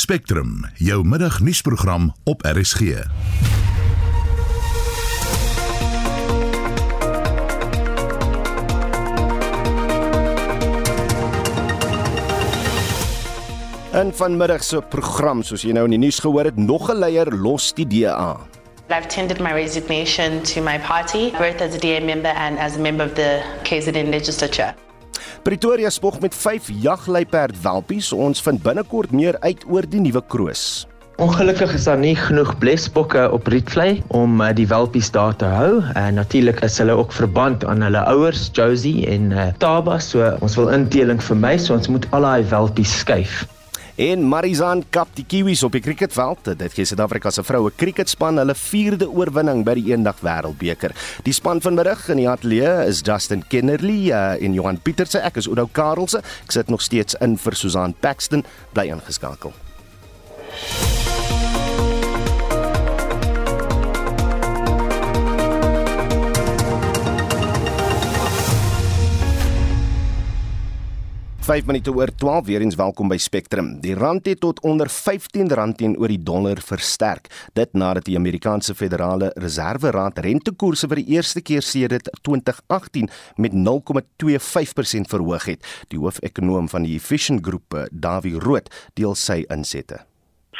Spectrum, jou middagnuusprogram op RSG. In vanmiddag se program, soos jy nou in die nuus gehoor het, nog 'n leier los die DA. I've tendered my resignation to my party, both as a DA member and as a member of the KZN legislature. Pretoria spog met 5 jagluiperd welpies. Ons vind binnekort meer uit oor die nuwe kroos. Ongelukkig is daar nie genoeg blesbokke op Rietvlei om uh, die welpies daar te hou. Uh, natuurlik is hulle ook verband aan hulle ouers, Josie en uh, Taba, so ons wil inteling vir my, so ons moet al daai welpies skuif. En Marizaan kap die Kiwis op die cricketveld. Dit gee Suid-Afrika se vroue cricketspan hulle 4de oorwinning by die Eendag Wêreldbeker. Die span vanmiddag in die ateljee is Justin Kennerly uh, en Johan Pieterse. Ek is Oudo Karelse. Ek sit nog steeds in vir Susan Paxton. Bly ingeskakel. 5 minute oor 12 weer eens welkom by Spectrum. Die rand het tot onder R15 teenoor die dollar versterk. Dit nadat die Amerikaanse Federale Reserve Raad rentekoerse vir die eerste keer sedert 2018 met 0,25% verhoog het. Die hoofekonoom van die Efficient Groep, Dawie Rood, deel sy insette.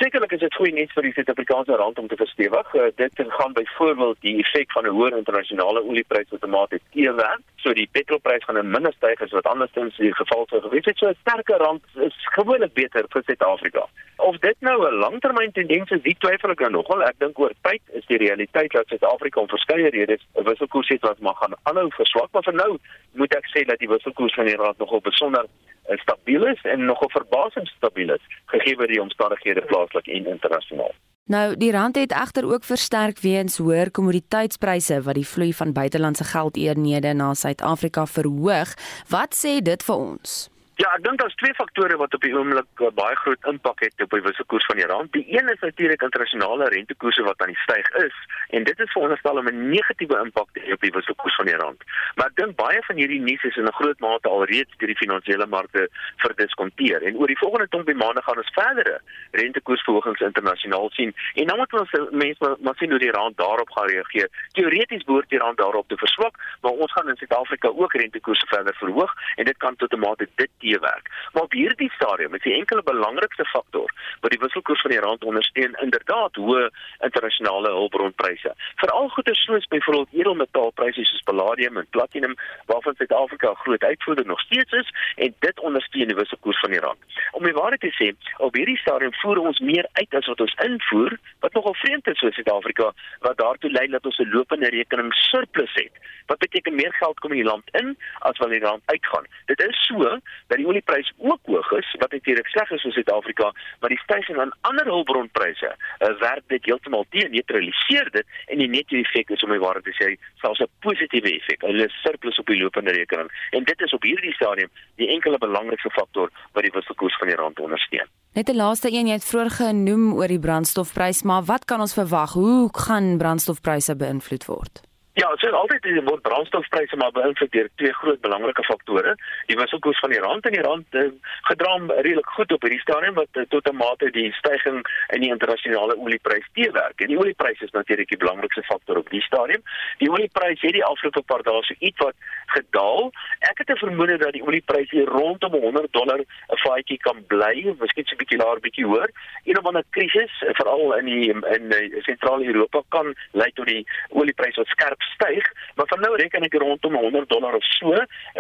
Sekerlik is dit goeie nuus vir die Suid-Afrikaanse rand om te verstewig. Uh, dit gaan byvoorbeeld die effek van 'n hoër internasionale oliepryse outomaties teewerk. So die petrolprys gaan minder styg as wat andersins die geval sou gewees het. So 'n sterker rand is gewoonlik beter vir Suid-Afrika. Of dit nou 'n langtermyn tendens is, dit twyfel ek nou nogal. Ek dink oor tyd is die realiteit dat Suid-Afrika om verskeie redes 'n wisselkoers het wat maar gaan aanhou verswak, maar vir nou moet ek sê dat die wisselkoers van die rand nogal besonder Eh, stabiel is en nogal verbasend stabiel is gegee die omstandighede plaaslik en internasionaal. Nou, die rand het egter ook versterk weens hoër kommoditeitspryse wat die vloei van buitelandse geldeenhede na Suid-Afrika verhoog. Wat sê dit vir ons? Ja, ek dink daar's twee faktore wat op die oomblik uh, baie groot impak het op die wisselkoers van die rand. Die een is natuurlik internasionale rentekoerse wat aan die styg is en dit is veronderstel om 'n negatiewe impak te hê op die wisselkoers van die rand. Maar ek dink baie van hierdie nuus is in 'n groot mate alreeds deur die finansiële markte verdiskonteer en oor die volgende klompie maande gaan ons verdere rentekoersverhogings internasionaal sien en dan moet ons mense maar, maar sien hoe die rand daarop gaan reageer. Teoreties behoort die rand daarop te verswak, maar ons gaan in Suid-Afrika ook rentekoerse verder verhoog en dit kan tot 'n mate dit teewerk. Maar op hierdie stadium is die enkele belangrikste faktor wat die wisselkoers van die rand ondersteun inderdaad hoë internasionale hulpbronpryse. Veral goeder soos byvoorbeeld edelmetaalpryse soos palladium en platinum waarvan Suid-Afrika 'n groot uitvoerder nog steeds is en dit ondersteun die wisselkoers van die rand. Om die waarheid te sê, op hierdie stadium voer ons meer uit as wat ons invoer, wat nogal vreemd is vir Suid-Afrika wat daartoe lei dat ons 'n lopende rekening surplus het. Wat beteken meer geld kom in die land in as wat die land uitgaan. Dit is so dat die oliepryse ook hoog is, wat natuurlik sleg is vir Suid-Afrika, maar die stygings aan ander hulpbronpryse uh, werk dit heeltemal teen, neutraliseer dit en die netto effek is om die waarheid te sê, selfs 'n positiewe effek, 'n surplus op die lopende rekening. En dit is op hierdie stadium die enkele belangrikste faktor wat die wisselkoers van die rand ondersteun. Net 'n laaste een jy het vroeër genoem oor die brandstofprys, maar wat kan ons verwag? Hoe gaan brandstofpryse beïnvloed word? Ja, dit is altyd die word brandstofpryse maar beïnvloed deur twee groot belangrike faktore. Die wisselkoers van die rand en die rand uh, gedra redelik goed op hierdie stadium wat uh, tot 'n mate die stygings in die internasionale oliepryse teewerk. En die oliepryse is natuurlik die belangrikste faktor op die stadium. Die oliepryse het die afgelope paar dae so iets wat gedaal. Ek het 'n vermoede dat die oliepryse rondom 100 dollar 'n faadjie kan bly, miskien so 'n bietjie laer, bietjie hoër. Een of ander krisis, veral in die in, in, in sentraal-Europa kan lei tot die oliepryse wat skerp styg, maar van nou reken ek rondom 100 dollar of so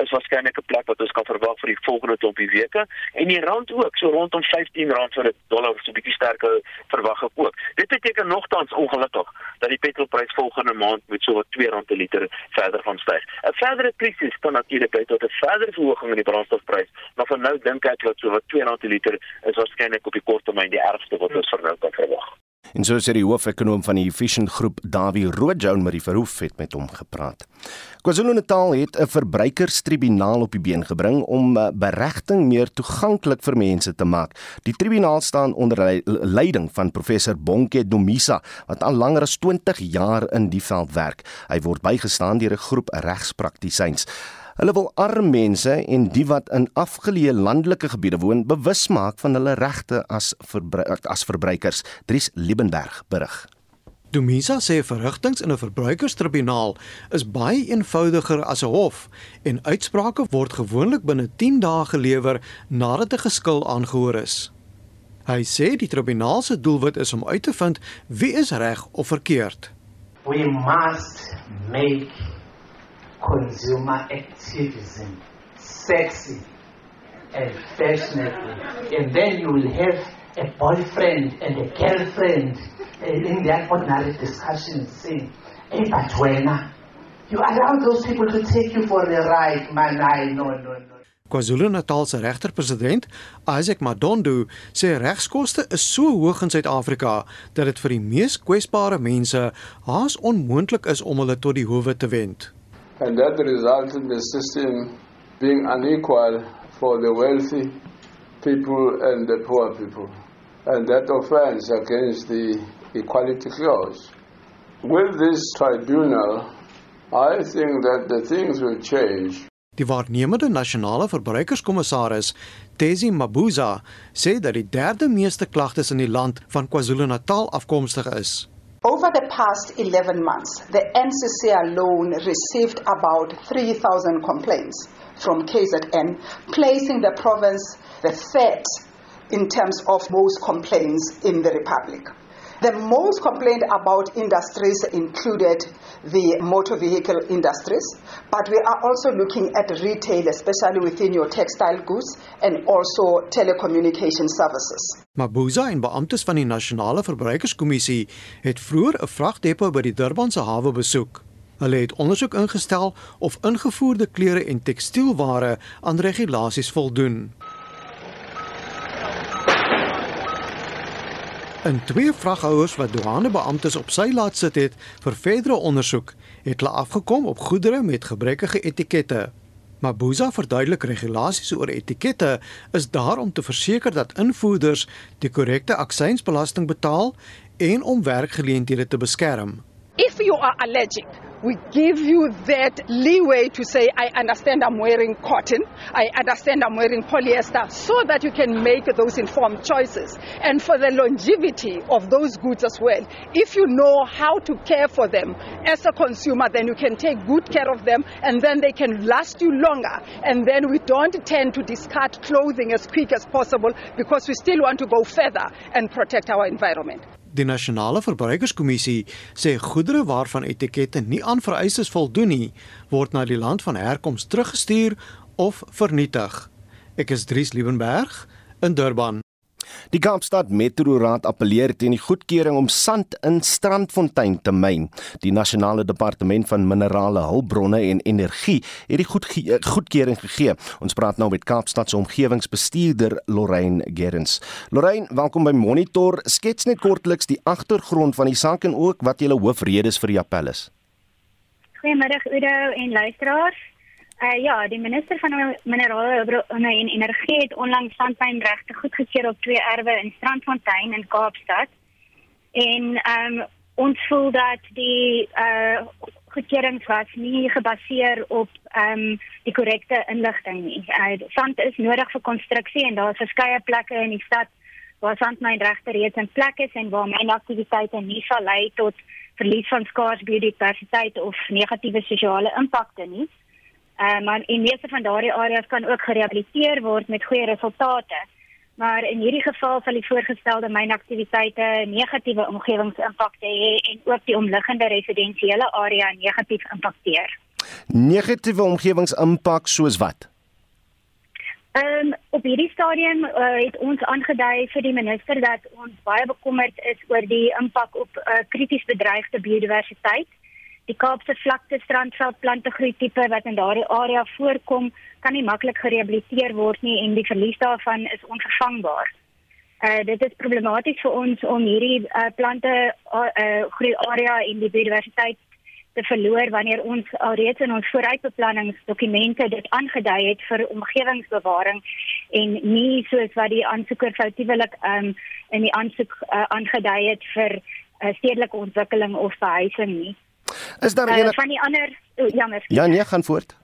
is waarskynlik 'n plek wat ons kan verwag vir die volgende klompie weke en die rand ook so rondom 15 rand vir 'n dollar so 'n bietjie sterker verwag ek ook. Dit beteken nogtans ongelukkig dat die petrolprys volgende maand met so wat 2 rand per liter verder gaan styg. 'n Verdere krisis kan natuurlik lei tot 'n verdere verhoging in die brandstofprys, maar van nou dink ek dat so wat 2 rand per liter is waarskynlik op die kort termyn die ergste wat ons vir nou kan verwag. En so sê die hoofekonoom van die Efficient Groep, Dawie Roodjoun met die verhoef het met hom gepraat. KwaZulu-Natal het 'n verbruikerstribunaal op die been gebring om eh, beregting meer toeganklik vir mense te maak. Die tribunaal staan onder leiding van professor Bonke Domisa wat al langer as 20 jaar in die veld werk. Hy word bygestaan deur 'n groep regspraktisyns. Hulle wil arm mense en die wat in afgeleë landelike gebiede woon bewus maak van hulle regte as verbru as verbruikers. Dries Liebenberg berig. Dumisa sê verrigtinge in 'n verbruikerstribunaal is baie eenvoudiger as 'n hof en uitsprake word gewoonlik binne 10 dae gelewer nadat 'n geskil aangehoor is. Hy sê die tribunaal se doelwit is om uit te vind wie is reg of verkeerd. We must make consumer activism sexy and fashionable. And then you will have a boyfriend and a girlfriend in that ordinary discussion saying, hey, but when you allow those people to take you for a ride, man, I no, no, no. KwaZulu-Natal se regter-president, Isaac Madondo, sê regskoste is so hoog in Suid-Afrika dat dit vir die mees kwesbare mense haas onmoontlik is om hulle tot die howe te wend. And that results in the system being unequal for the wealthy people and the poor people. And that offends against the equality clause. With this tribunal, I think that the things will change. Die waarnemende nasionale verbruikerskommissaris, Tesi Mabuza, sê dat die derde meeste klagtes in die land van KwaZulu-Natal afkomstig is. Over the past 11 months, the NCC alone received about 3,000 complaints from KZN, placing the province the third in terms of most complaints in the Republic. The most complained about industries included the motor vehicle industries, but we are also looking at retail, especially within your textile goods and also telecommunication services. Mabuza en beamptes van die Nasionale Verbruikerskommissie het vroeër 'n vragdepo by die Durbanse hawe besoek. Hulle het ondersoek ingestel of ingevoerde klere en tekstielware aan regulasies voldoen. En twee vraghouers wat douanebeamptes op sy laat sit het vir verdere ondersoek, het hulle afgekom op goedere met gebrekkige etikette. Mabuza verduidelik regulasies oor etikette is daar om te verseker dat invoerders die korrekte aksiesbelasting betaal en om werkgeleenthede te beskerm. If you are allergic, we give you that leeway to say, I understand I'm wearing cotton, I understand I'm wearing polyester, so that you can make those informed choices. And for the longevity of those goods as well, if you know how to care for them as a consumer, then you can take good care of them and then they can last you longer. And then we don't tend to discard clothing as quick as possible because we still want to go further and protect our environment. Die nasionale verbruikerskommissie sê goedere waarvan etikette nie aan vereistes voldoen nie, word na die land van herkoms teruggestuur of vernietig. Ek is Dries Liebenberg in Durban. Die Kaapstad Metroraad appeleer teen die goedkeuring om sand in Strandfontein te myn. Die Nasionale Departement van Minerale Hulpbronne en Energie het die goedge goedkeuring gegee. Ons praat nou met Kaapstad se omgewingsbestuurder Lorraine Gerrans. Lorraine, welkom by Monitor. Skets net kortliks die agtergrond van die saak en ook wat julle hoofredes vir die appel is. Goeiemiddag Udo en luisteraars. Uh, ja, die minister van minerale hulpbronne en energie het onlangs sandpynregte goedgekeur op twee erwe in Strandfontein in Kaapstad. En ehm um, ons voel dat die uh goedkeuring was nie gebaseer op ehm um, die korrekte inligting nie. Uh, sand is nodig vir konstruksie en daar is verskeie plekke in die stad waar sandpynregte reeds in plek is en waar mynaktiwiteite nie sal lei tot verlies van skaars biodiversiteit of negatiewe sosiale impakte nie. Uh, maar in meeste van daardie areas kan ook gerehabiliteer word met goeie resultate. Maar in hierdie geval sal die voorgestelde mynaktiwiteite negatiewe omgewingsimpakte hê en ook die omliggende residensiële area negatief impakteer. Negatiewe omgewingsimpak soos wat? Ehm um, op hierdie stadium uh, het ons aangedui vir die minister dat ons baie bekommerd is oor die impak op uh, krities bedreigde biodiversiteit. Die Kaapse vlakte strandveld plantegroei tipe wat in daardie area voorkom, kan nie maklik gerehabiliteer word nie en die verlies daarvan is onvervangbaar. Uh dit is problematies vir ons om hierdie uh, plante uh, groei area en die biodiversiteit te verloor wanneer ons alreeds in ons vooruitbeplanningsdokumente dit aangedui het vir omgewingsbewaring en nie soos wat die aansoeker foutiewelik um in die aansoek uh, aangedui het vir uh, stedelike ontwikkeling of behuising nie. Is daar uh, van die ander oh, jammer. Ja, nee, gaan voort.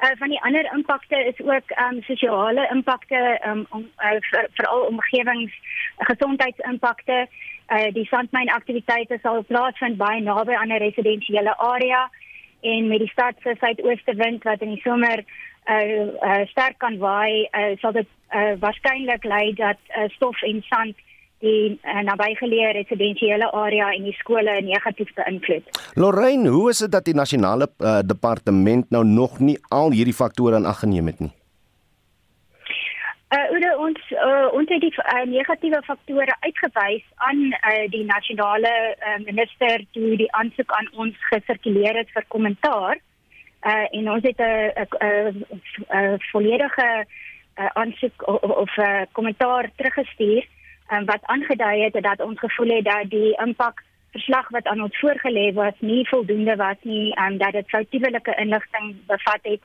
Uh, van die ander impakte is ook um sosiale impakte um om uh, veral vir omgewings gesondheidsimpakte. Uh, die sandmyn aktiwiteite sal plaasvind baie naby aan 'n residensiële area en met die stad se suidooste wind wat in die somer uh, uh sterk kan waai, uh, sal dit uh, waarskynlik lei dat uh, stof en sand die uh, nabygeleë residensiële area en die skole negatief beïnvloed. Lorraine, hoe is dit dat die nasionale uh, departement nou nog nie al hierdie faktore in ag geneem het nie? Uh, ons uh, ons het die uh, negatiewe faktore uitgewys aan uh, die nasionale uh, minister toe die aansoek aan ons gesirkuleer het vir kommentaar. Uh, en ons het 'n volledige uh, aansoek of 'n kommentaar teruggestuur um, wat aangedui het dat ons gevoel het dat die impak verslag wat aan ons voorgelê was nie voldoende was nie en um, dat dit foutiewe inligting bevat het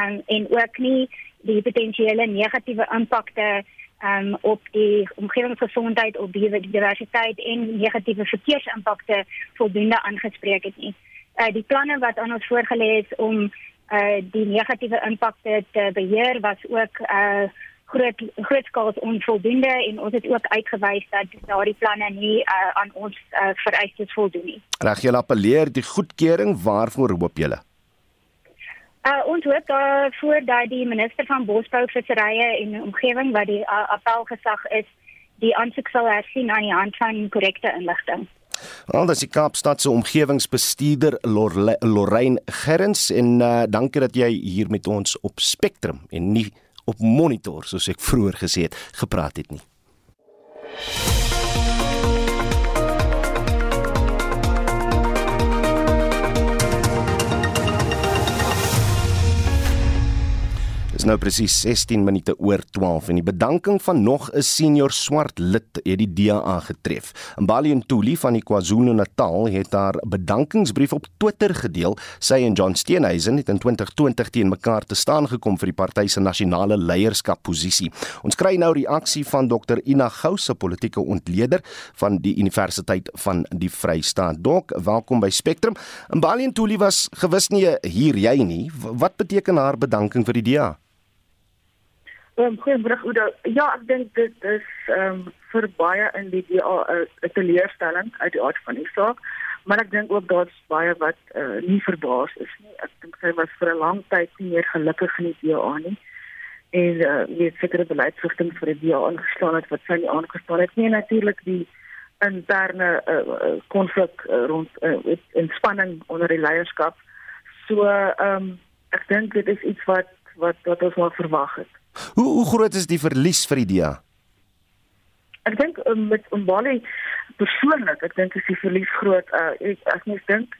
um, en ook nie die potensiële negatiewe impakte um, op die omgewingsgesondheid op die diversiteit en negatiewe verkeersimpakte voldoende aangespreek het nie. Uh, die planne wat aan ons voorgelê is om uh, die negatiewe impakte te beheer was ook uh, groot grootskaals onvoldoende en ons het ook uitgewys dat daardie planne nie uh, aan ons uh, vereistes voldoen nie. Reg jy appeleer die goedkeuring waarvoor hoop julle? Uh, ons hoop daarvoor dat die minister van bosbou, visserye en omgewing wat die uh, appelgesag is, die aansoek sal hersien aan die hand van korrekte inligting. Al dis die Kaapstad se omgewingsbestuurder Lorraine Gerrans en uh, dankie dat jy hier met ons op Spectrum en nie op monitor soos ek vroeër gesê het gepraat het nie. Dis nou presies 16 minute oor 12 en die bedanking van nog 'n senior swart lid het die DA getref. Mbali Ntuli van die KwaZulu-Natal het haar bedankingsbrief op Twitter gedeel. Sy en John Steenhuisen het in 2020 teen mekaar te staan gekom vir die party se nasionale leierskapposisie. Ons kry nou reaksie van Dr Ina Gou se politieke ontleder van die Universiteit van die Vrystaat. Dok, welkom by Spectrum. Mbali Ntuli was gewis nie hier jy nie. Wat beteken haar bedanking vir die DA? Ehm um, goeiemôre Oudo. Ja, ek dink dit is ehm um, vir baie in die DA 'n teleurstelling uit die aard van die saak, maar ek dink ook daar's baie wat uh, nie verbaas is nie. Ek dink sy was vir 'n lang tyd nie meer gelukkig in die DA nie. En uh, weet sekere beleidsrigtinge vir die DA aangeslaan het wat sy nie aangestaan het nie. Natuurlik die interne konflik uh, uh, rond uh, inspanning onder die leierskap. So ehm um, ek dink dit is iets wat wat wat ons maar verwag het. Hoe hoe groot is die verlies vir die DA? Ek dink um, met Umbali persoonlik, ek dink is die verlies groot. Uh, ek as mens dink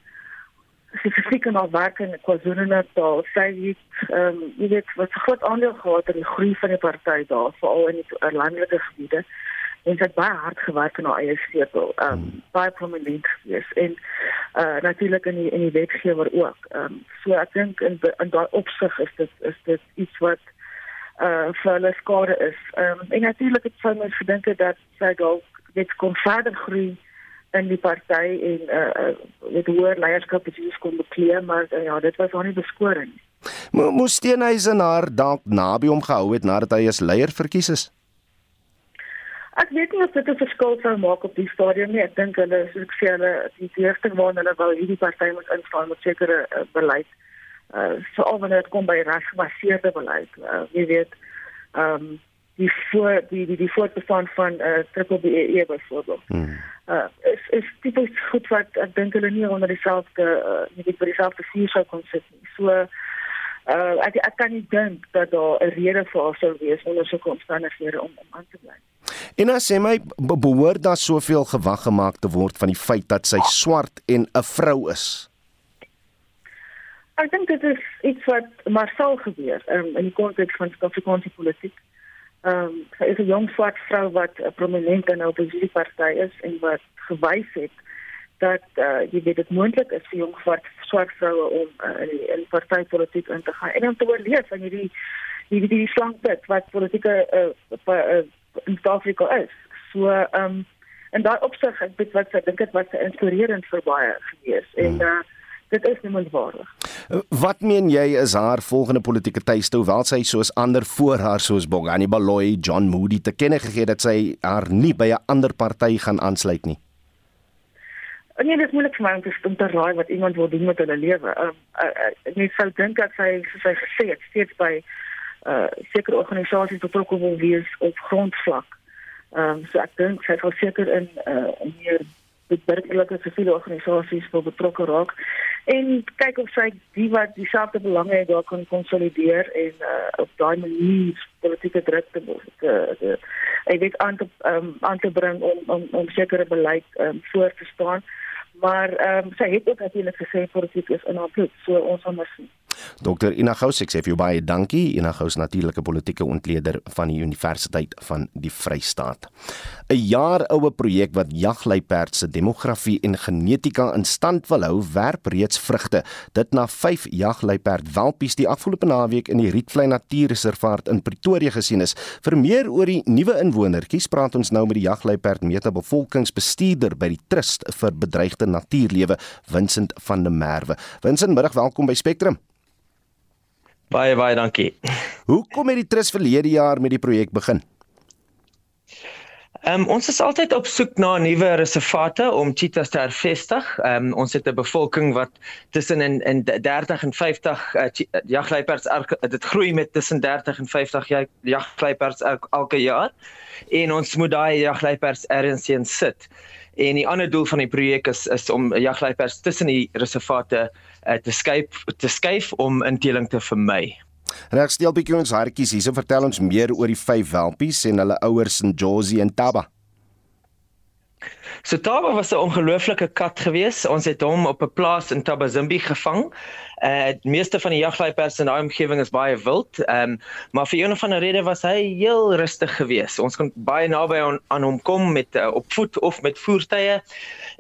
sy fisieke nou werk in KwaZulu-Natal, sy het ehm um, jy weet wat groot aandeel gehad in die groei van die party daar, veral in die landelike gebiede. En sy het baie hard gewerk in haar eie setel. Ehm um, baie prominent gewees en uh natuurlik in die in die wetgewer ook. Ehm um, so ek dink in in daai opsig is dit is dit iets wat uh vir hulle skade is. Ehm um, en natuurlik het sy mens gedink dat sy dalk net kon verder groei in die party en uh met hoër leierskap posisies kon bekleed, maar uh, ja, dit was nog nie beskoring. Mo moes Steenhuisen haar dalk naby hom gehou het nadat hy as leier verkies is. Ek weet nie of dit 'n verskil sou maak op die stadium nie. Ek dink hulle soos ek sê hulle die eerste waarna hulle wou hierdie party moet instaan met sekere uh, beleid uh veral wanneer dit kom by rasgebaseerde beleid. Uh, jy weet, ehm um, die voor die die die voortbestaan van uh triple BEE byvoorbeeld. Hmm. Uh is is tipies goed wat ek dink hulle nie onder dieselfde uh nie weet vir dieselfde vuur sou kon sit nie. So uh ek ek kan nie dink dat daar 'n rede vir haar sou wees onder so omstandighede om om aan te bly. En as jy my behoort daar soveel gewag gemaak te word van die feit dat sy swart en 'n vrou is. Ek dink dit is iets wat maar sal gebeur um, in die konteks van Suid-Afrikaanse politiek. Ehm um, sy is 'n jong swart vrou wat 'n prominente in 'n oppositieparty is en wat gewys het dat uh, jy weet dit moontlik is vir jong swart swart vroue om uh, in die in partytetiek in te gaan en om te oorleef van hierdie hierdie die slankpit wat politieke uh, uh, in Suid-Afrika is. So ehm um, en daai opsig ek weet wat ek dink dit was inspirerend vir baie gewees en uh, dit is nie moontlik. Wat meen jy is haar volgende politieke tuiste hoewel sy soos ander voor haar soos Bongani Baloyi, John Moody te kenne gegee dat sy haar nie by 'n ander party gaan aansluit nie? Nee, dit is moeilik vir my om te, om te raai wat iemand wil doen met hulle lewe. Ehm uh, uh, uh, ek sou dink dat sy soos sy gesê het steeds by uh sekere organisasies betrokke wil wees op grondvlak. Ehm um, so ek dink sy sal seker in uh in dit werklike siviele organisasies wil betrokke raak en kyk of sy die wat dieselfde belange het daar kan konsolideer en uh, op daai manier politieke druk te te, te ek weet aan te um, aan te bring om om om sekere beleid um, voor te staan. Maar ehm um, sy het ook natuurlik gesê politiek is in haar bloed so ons gaan maar sien Dr Ina Gous, ek sê vir jou baie dankie. Ina Gous natuurlike politieke ontleder van die Universiteit van die Vrystaat. 'n Jaar oue projek wat jagluiperd se demografie en genetika in stand wil hou, werp reeds vrugte. Dit na 5 jagluiperd welpies die afgelope naweek in die Rietvlei Natuurreservaat in Pretoria gesien is. Vir meer oor die nuwe inwonertjies praat ons nou met die jagluiperd metabevolkingsbestuurder by die Trust vir Bedreigde Natuurlewe, Vincent van der Merwe. Vincent, middag, welkom by Spectrum. Baie baie dankie. Hoe kom hierdie trust verlede jaar met die projek begin? Ehm um, ons is altyd op soek na nuwe reservate om cheetahs te hervestig. Ehm um, ons het 'n bevolking wat tussen in in 30 en 50 uh, jagluiperds dit groei met tussen 30 en 50 jagluiperds elke jaar. En ons moet daai jagluiperds ergens in sit. En die ander doel van die projek is is om jagluiperds tussen die reservate uh, te skuif te skuif om inteling te vermy. Reg steel bietjie ons hartjies hierse vertel ons meer oor die vyf welpies en hulle ouers in Josie en Taba. So Taba was 'n ongelooflike kat geweest. Ons het hom op 'n plaas in Tabazimbi gevang. Uh die meeste van die jagluiperds in daai omgewing is baie wild. Ehm um, maar vir een of ander rede was hy heel rustig geweest. Ons kon baie naby aan, aan hom kom met uh, op voet of met voertuie.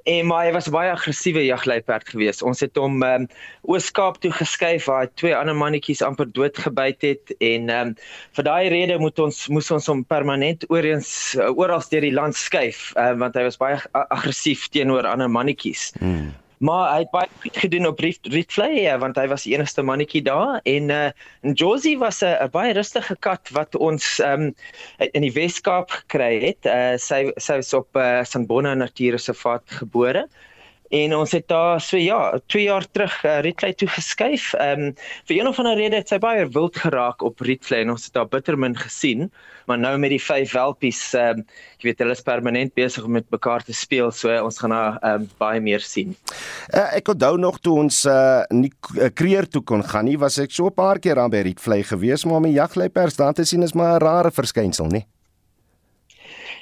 En maar hy was baie aggressiewe jagluiperd geweest. Ons het hom ehm um, Oos-Kaap toe geskuif waar hy twee ander mannetjies amper doodgebyt het en ehm um, vir daai rede moet ons moes ons hom permanent oorens uh, oral deur die land skuif uh, want hy was baie aggressief teenoor ander mannetjies. Hmm. Maar hy het baie goed gedoen op Rietvlei ja, want hy was die enigste mannetjie daar en uh en Josie was 'n baie rustige kat wat ons um in die Weskaap gekry het. Uh sy sy was op uh, Sandbonna Natuurreservaat gebore. En ons het daar so ja, 2 jaar terug uh, Rietvlei toe geskuif. Um vir een of ander rede het sy baie wild geraak op Rietvlei en ons het daar bittermin gesien maar nou met die vyf welpies ehm um, jy weet hulle is permanent besig om met mekaar te speel so ons gaan nou ehm um, baie meer sien. Uh, ek onthou nog toe ons uh nie uh, kreer toe kon gaan nie was ek so 'n paar keer aan by Rietvlei gewees maar om 'n jagluipers daar te sien is maar 'n rare verskynsel nie.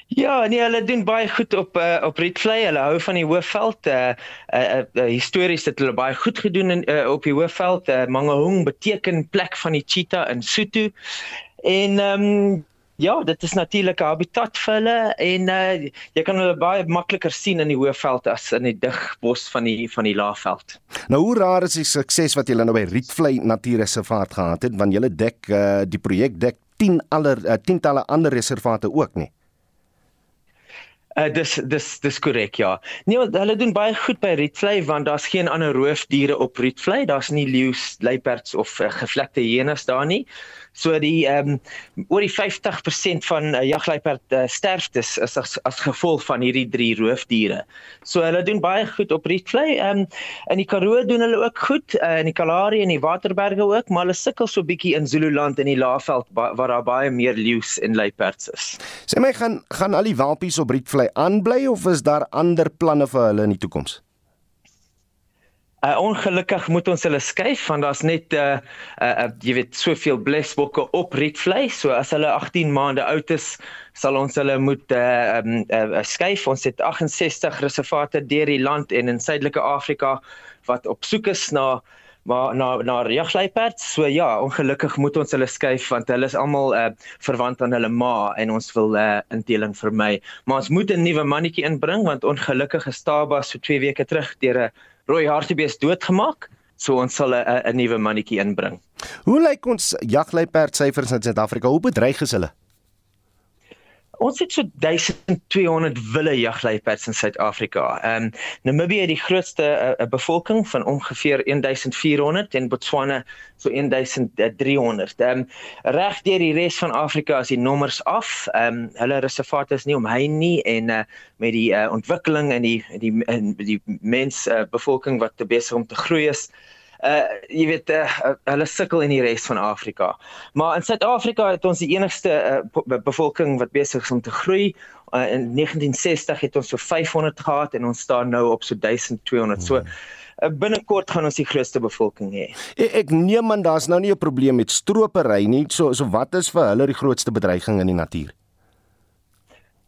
Ja, nee, hulle doen baie goed op uh, op Rietvlei. Hulle hou van die Hoëveld. Uh, uh, uh histories het hulle baie goed gedoen in uh, op die Hoëveld. Uh, Mangaung beteken plek van die cheetah in Sotho. En ehm um, Ja, dit is natuurlik 'n habitat vir hulle en uh, jy kan hulle baie makliker sien in die hoëveld as in die dig bos van die van die laafveld. Nou hoe raar is die sukses wat julle nou by Rietvlei Natuurreservaat gehad het want julle dek uh, die projek dek 10 ander uh, tientalle ander reservate ook nie. Uh, dis dis dis korrek ja. Nee, hulle doen baie goed by Rietvlei want daar's geen ander roofdiere op Rietvlei. Daar's nie leeu's, luiperds of uh, gevlekte hyenas daar nie. So die ehm um, oor die 50% van uh, jagluiperd uh, sterftes is as, as gevolg van hierdie drie roofdiere. So hulle doen baie goed op Rietvlei. Ehm um, in die Karoo doen hulle ook goed, uh, in die Kalahari en die Waterberge ook, maar hulle sukkel so bietjie in Zululand en die Laagveld waar daar baie meer leeu's en luiperds is. Sê my gaan gaan al die walpies op Rietvlei aanbly of is daar ander planne vir hulle in die toekoms? Uh, ongelukkig moet ons hulle skuif want daar's net uh, uh, uh jy weet soveel blesbokke op Rietvlei so as hulle 18 maande oud is sal ons hulle moet uh, um, uh, skuif ons het 68 reservate deur die land en in Suidelike Afrika wat op soek is na maar na na jagluiperds. So ja, ongelukkig moet ons hulle skuif want hulle is almal uh, verwant aan hulle ma en ons wil uh, inteling vermy. Maar ons moet 'n nuwe mannetjie inbring want ongelukkig is Taba so 2 weke terug deur 'n rooi hartebees doodgemaak. So ons sal 'n nuwe mannetjie inbring. Hoe lyk ons jagluiperd syfers in Suid-Afrika? Hoe bedreig is hulle? Ons het so 1200 wilde jagluiperds in Suid-Afrika. Ehm um, Namibië het die grootste uh, bevolking van ongeveer 1400 en Botswana so 1300. Ehm um, reg deur die res van Afrika is die nommers af. Ehm um, hulle reservate is nie omheen nie en uh, met die uh, ontwikkeling en die die die, die mens uh, bevolking wat besig om te groei is, uh jy weet uh, hulle sukkel in die res van Afrika. Maar in Suid-Afrika het ons die enigste uh, bevolking wat besig is om te groei. Uh, in 1960 het ons so 500 gehad en ons staan nou op so 1200. So uh, binnekort gaan ons die grootste bevolking hê. Ek, ek neem aan daar's nou nie 'n probleem met stropery nie. So so wat is vir hulle die grootste bedreiging in die natuur?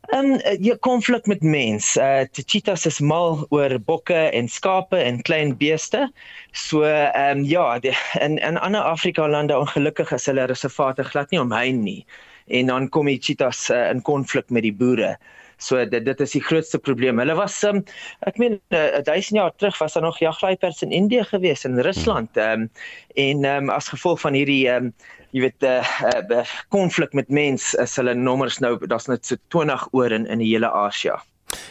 En uh, jy konflik met mens. Uh cheetahs is mal oor bokke en skape en klein beeste. So ehm um, ja, die, in in ander Afrika lande ongelukkig is hulle reservate glad nie omheen nie. En dan kom die cheetahs uh, in konflik met die boere. So dit dit is die grootste probleem. Hulle was um, ek meen 'n uh, duisend jaar terug was daar nog jagluiperds in Indië gewees en Rusland. Ehm um, en ehm um, as gevolg van hierdie ehm um, jy weet 'n uh, uh, konflik met mens is hulle nommers nou daar's net so 20 oor in in die hele Asië.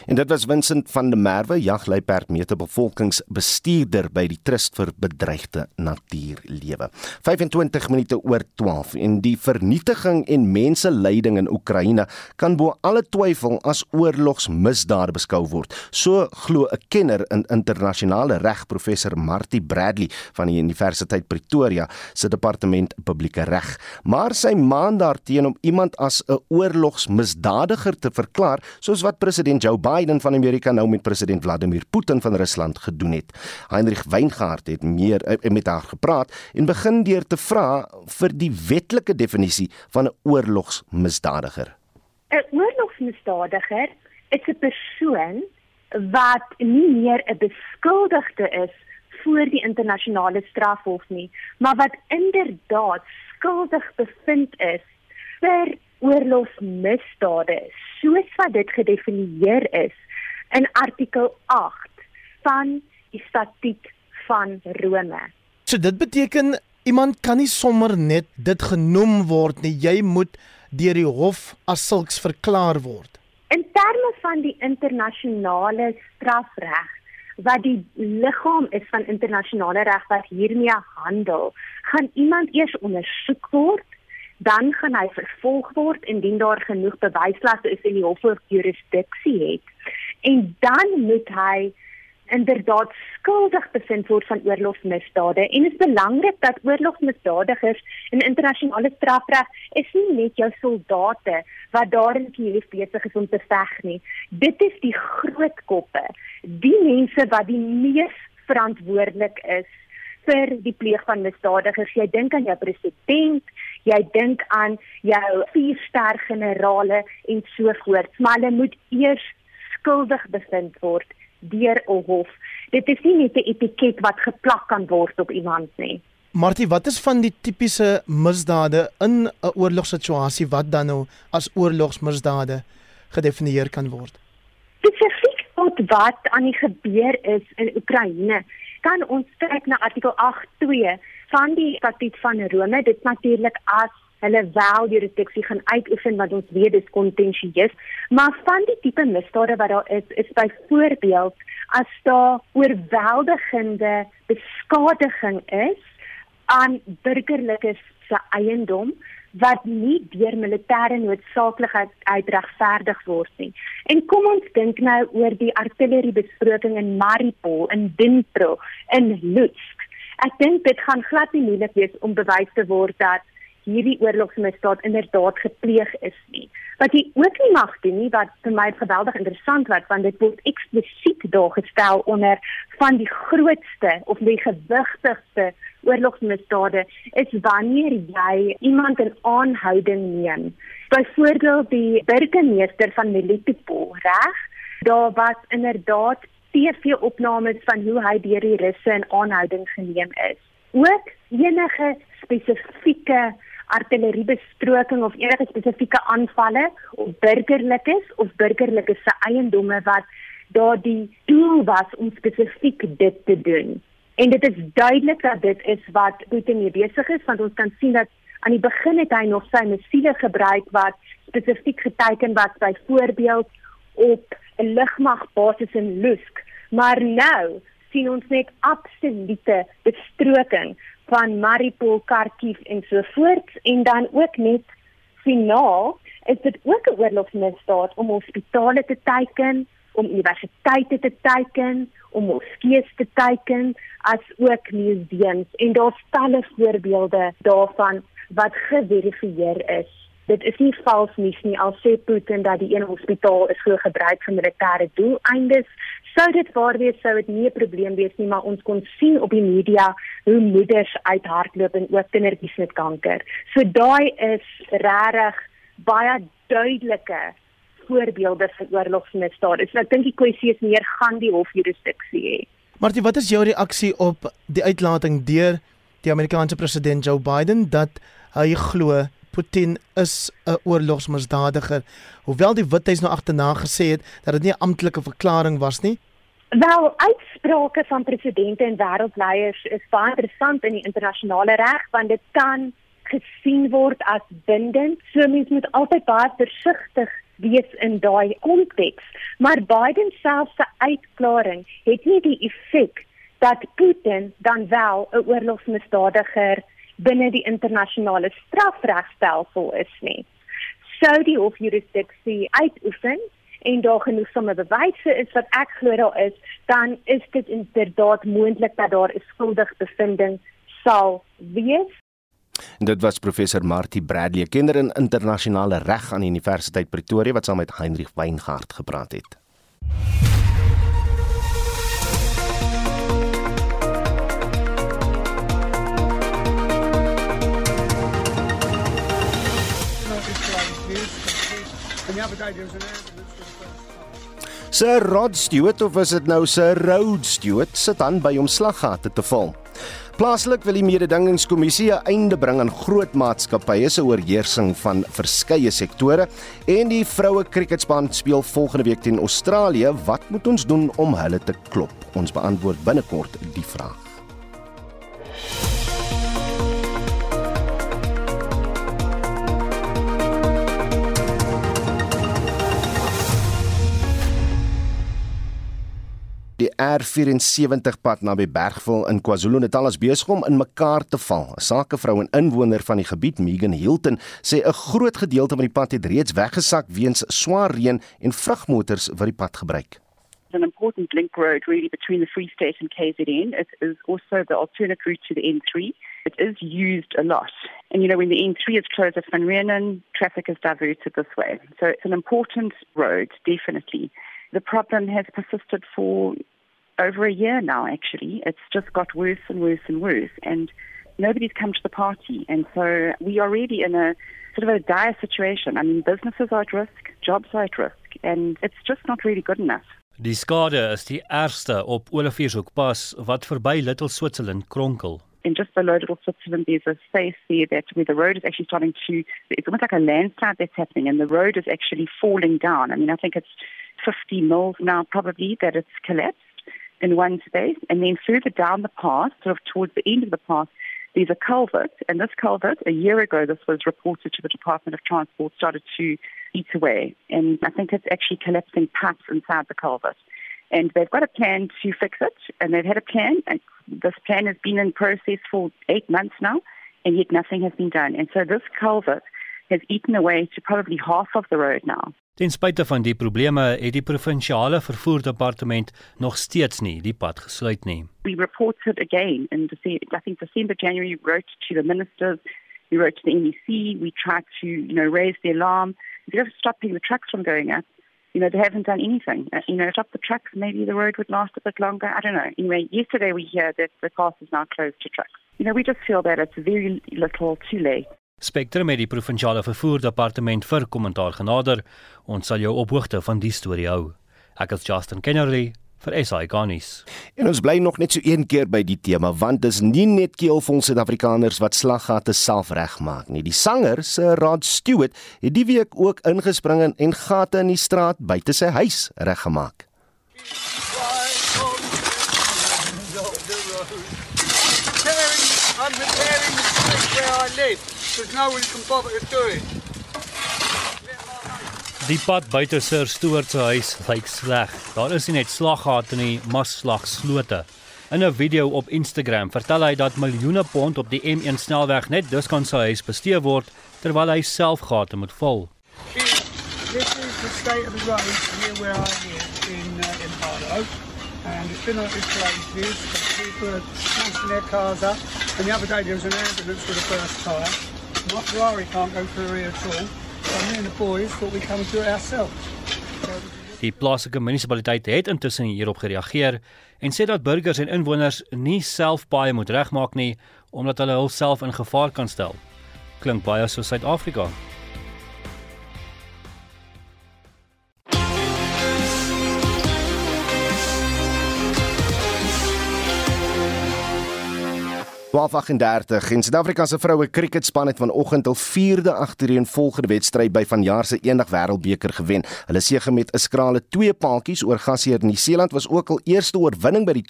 En dit was Vincent van der Merwe, jagluiperd meterbevolkingsbestuurder by die Trust vir Bedreigde Natuurlewe. 25 minute oor 12 en die vernietiging en menselyding in Oekraïne kan bo alle twyfel as oorlogsmisdade beskou word. So glo 'n kenner in internasionale reg, professor Martie Bradley van die Universiteit Pretoria se departement publieke reg. Maar sy maan daarteen om iemand as 'n oorlogsmisdadiger te verklaar, soos wat president Joe Biden van Amerika nou met president Vladimir Putin van Rusland gedoen het. Heinrich Weingart het meer uh, met haar gepraat en begin deur te vra vir die wetlike definisie van 'n oorlogsmisdadiger. 'n Oorlogsmisdadiger is 'n persoon wat nie meer 'n beskuldigde is voor die internasionale strafhof nie, maar wat inderdaad skuldig bevind is vir oorlogsmisdade soos wat dit gedefinieer is in artikel 8 van die statuut van Rome. So dit beteken iemand kan nie sommer net dit genoem word nie. Jy moet deur die hof as sulks verklaar word. In terme van die internasionale strafreg wat die liggaam is van internasionale reg wat hiermee handel, gaan iemand eers ondersoek word dan gaan hy vervolg word indien daar genoeg bewyslaste is en die hof oor jurisdiksie het. En dan moet hy inderdaad skuldig bevind word van oorlogsmisdade en dit is belangrik dat oorlogsmisdadigers in internasionale strafreg is nie net jou soldate wat daar in Kiev besig is om te veg nie. Dit is die groot koppe, die mense wat die mees verantwoordelik is vir die pleeg van misdadigers. Jy dink aan jou president, jy dink aan jou vierster generale en so voort, maar hulle moet eers skuldig bevind word deur 'n hof. Dit is nie net 'n etiket wat geplak kan word op iemand nie. Martie, wat is van die tipiese misdade in 'n oorlogssituasie wat dan nou as oorlogsmisdade gedefinieer kan word? Spesifiek tot wat aan die gebeur is in Oekraïne, kan ons kyk na artikel 8.2 van die statuut van Rome. Dit natuurlik as hulle wel jurisdiksie gaan uitoefen wat ons weet dis kontensieus, maar van die tipe misdade wat daar is, is byvoorbeeld as daar oorweldigende beskadiging is aan burgerlikes se eiendom wat nie deur militêre noodsaaklikheid uitregverdig word nie. En kom ons dink nou oor die artilleriebesproking in Mariupol, in Dnipro, in Lutsk. Ek dink dit gaan glad nie moeilik wees om bewys te word dat hierdie oorlogsmisdaad inderdaad gepleeg is nie. Wat jy ook nie mag doen nie wat vir my geweldig interessant was want dit word eksplisiet daar gestel onder van die grootste of die gewigtigste oorlogsmisdade is wanneer jy iemand in aanhouding neem. Byvoorbeeld die burgemeester van Melitopol, reg? Daar was inderdaad TV-opnames van hoe hy deur die Russe in aanhouding geneem is. Ook enige spesifieke artilleriebestroking of enige spesifieke aanvalle op burgerlikes of burgerlikes se eiendomme wat daardie doel was om spesifiek dit te doen. En dit is duidelik dat dit is wat Putin mee besig is want ons kan sien dat Aan die begin het hy nog sy missiele gebruik wat spesifiek geteken was byvoorbeeld op 'n lugmagbasis in Lusk, maar nou sien ons net absolute bestroking van Mariupol, Kharkiv en so voort en dan ook net finaal is dit ook 'n oorlogsmisdaad om hospitale te teiken, om universiteite te teiken, om moskeeë te teiken, as ook museums en daar's talle voorbeelde daarvan wat geverifieer is. Dit is nie vals nuus nie al sê Putin dat die een hospitaal is glo gebruik vir militêre doeleindes. Sou dit waar wees sou dit nie 'n probleem wees nie, maar ons kon sien op die media hoe moeders uithardloop en ook kindertjies met kanker. So daai is regtig baie duidelike voorbeelde van oorlogsmisdade. So ek dink die kwessie is meer gaan die hof jurisdiksie hê. Martie, wat is jou reaksie op die uitlating deur die Amerikaanse president Joe Biden dat hy glo Putin is 'n oorlogsmisdadiger, hoewel die Withuis nou agterna gesê het dat dit nie 'n amptelike verklaring was nie? Wel, uitsprake van presidente en wêreldleiers is baie interessant in die internasionale reg want dit kan gesien word as bindend. So mens moet altyd baie versigtig wees in daai konteks. Maar Biden self se uitklaring het nie die effek dat Putin dan wel 'n oorlogsmisdadiger binne die internasionale strafregstelsel is nie. Sou die hof jurisdiksie uitoefen en daar genoeg somme bewyse is wat ek glo daar is, dan is dit inderdaad moontlik dat daar 'n skuldige bevinding sal wees. En dit was professor Martie Bradley, kenner in internasionale reg aan die Universiteit Pretoria wat saam met Heinrich Weingart gepraat het. Sir Rod Stewart of is dit nou Sir Rod Stewart sit aan by hom slaggate te val. Plaaslik wil die mededingingskommissie 'n einde bring aan groot maatskappye se oorheersing van verskeie sektore en die vroue kriketspan speel volgende week teen Australië. Wat moet ons doen om hulle te klop? Ons beantwoord binnekort die vraag. Die R74 pad naby Bergville in KwaZulu-Natal is besig om in mekaar te val. 'n Sakevrou en inwoner van die gebied, Megan Hilton, sê 'n groot gedeelte van die pad het reeds weggesak weens swaar reën en vrugmotors wat die pad gebruik. an important link road really between the Free State and KZN. It is also the alternate route to the N3. It is used a lot. And you know, when the N3 is closed at Van Renen, traffic is diverted this way. So it's an important road, definitely. The problem has persisted for over a year now, actually. It's just got worse and worse and worse. And nobody's come to the party. And so we are really in a sort of a dire situation. I mean, businesses are at risk, jobs are at risk, and it's just not really good enough. Die skade is die ergste op Olifeurshoek pas wat verby Little Switzerland kronkel. And just below Little Switzerland, there's a space there that where the road is actually starting to, it's almost like a landslide that's happening, and the road is actually falling down. I mean, I think it's 50 mils now probably that it's collapsed in one space. And then further down the path, sort of towards the end of the path, there's a culvert. And this culvert, a year ago, this was reported to the Department of Transport, started to eat away. And I think it's actually collapsing pipes inside the culvert. And they've got a plan to fix it. And they've had a plan. And this plan has been in process for eight months now. And yet nothing has been done. And so this culvert has eaten away to probably half of the road now. Ten spyte van die probleme het die provinsiale vervoerdepartement nog steeds nie die pad gesluit nie. We reported again in December, I think December, January, wrote to the ministers, we wrote to the NEC, we tried to, you know, raise the alarm. Instead of stopping the trucks from going up, you know, they haven't done anything. Uh, you know, stop the trucks, maybe the road would last a bit longer. I don't know. Anyway, yesterday we hear that the path is now closed to trucks. You know, we just feel that it's very little too late. Spectrum het die provinsiale vervoerdepartement vir kommentaar genader. Ons sal jou op hoogte van die storie hou. Ek is Justin Kennerly vir SI Garnis. En ons bly nog net so een keer by die tema want dis nie net keelvol Suid-Afrikaners wat slaggate self regmaak nie. Die sanger, Sir Rod Stewart, het die week ook ingespring en gate in die straat buite sy huis reggemaak. I'm repairing the street where I live because no one can bother to do it. Die pad buite Sir Stuart se huis lyk sleg. Daar is nie net slaggate nie, maar slagslote. In 'n video op Instagram vertel hy dat miljoene pond op die M1 snelweg net dus kan sy huis bestee word terwyl hy self gate moet vul. This is the state of the road here where I live in uh, in Harlow. And it's been like this for ages. People are smashing their cars up. And the other day there was an ambulance with a burst tyre. My Ferrari can't go through here at all. So me and the boys thought we'd come it ourselves. Die plaaslike munisipaliteit het intussen hierop gereageer en sê dat burgers en inwoners nie self paaie moet regmaak nie omdat hulle hulself in gevaar kan stel. Klink baie so Suid-Afrika. 12:38 en Suid-Afrika se vroue kriketspan het vanoggend hul 4de agtereenvolgende wedstryd by vanjaar se eendag wêreldbeker gewen. Hulle sege met 'n skrale 2 paaltjies oor gasheer Nieu-Seeland was ook al eerste oorwinning by die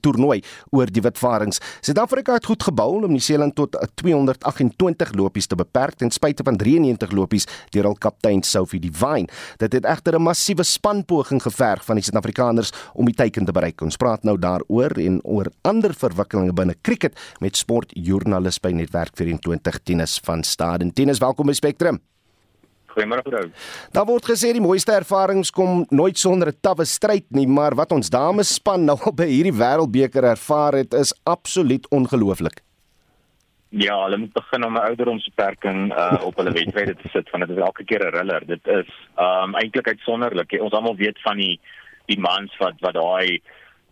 toernooi oor die Witvarings. Suid-Afrika het goed gebou om Nieu-Seeland tot 228 lopies te beperk ten spyte van 93 lopies deur hul kaptein Sophie Divine. Dit het egter 'n massiewe spanpoging geverg van die Suid-Afrikaners om die teiken te bereik. Ons praat nou daaroor en oor ander verwikkelinge binne kriket met sportjoernalis by Netwerk 24 Tinus van Staden. Tinus, welkom by Spectrum. Goeiemôre vrou. Daar word gesê die mooiste ervarings kom nooit sonder 'n tawwe stryd nie, maar wat ons dames span nou by hierdie wêreldbeker ervaar het is absoluut ongelooflik. Ja, hulle moet begin om 'n ouderdomsbeperking uh op hulle wedstryde te sit want dit is elke keer 'n riller. Dit is um eintlik uitsonderlik. Ons almal weet van die die mans wat wat daai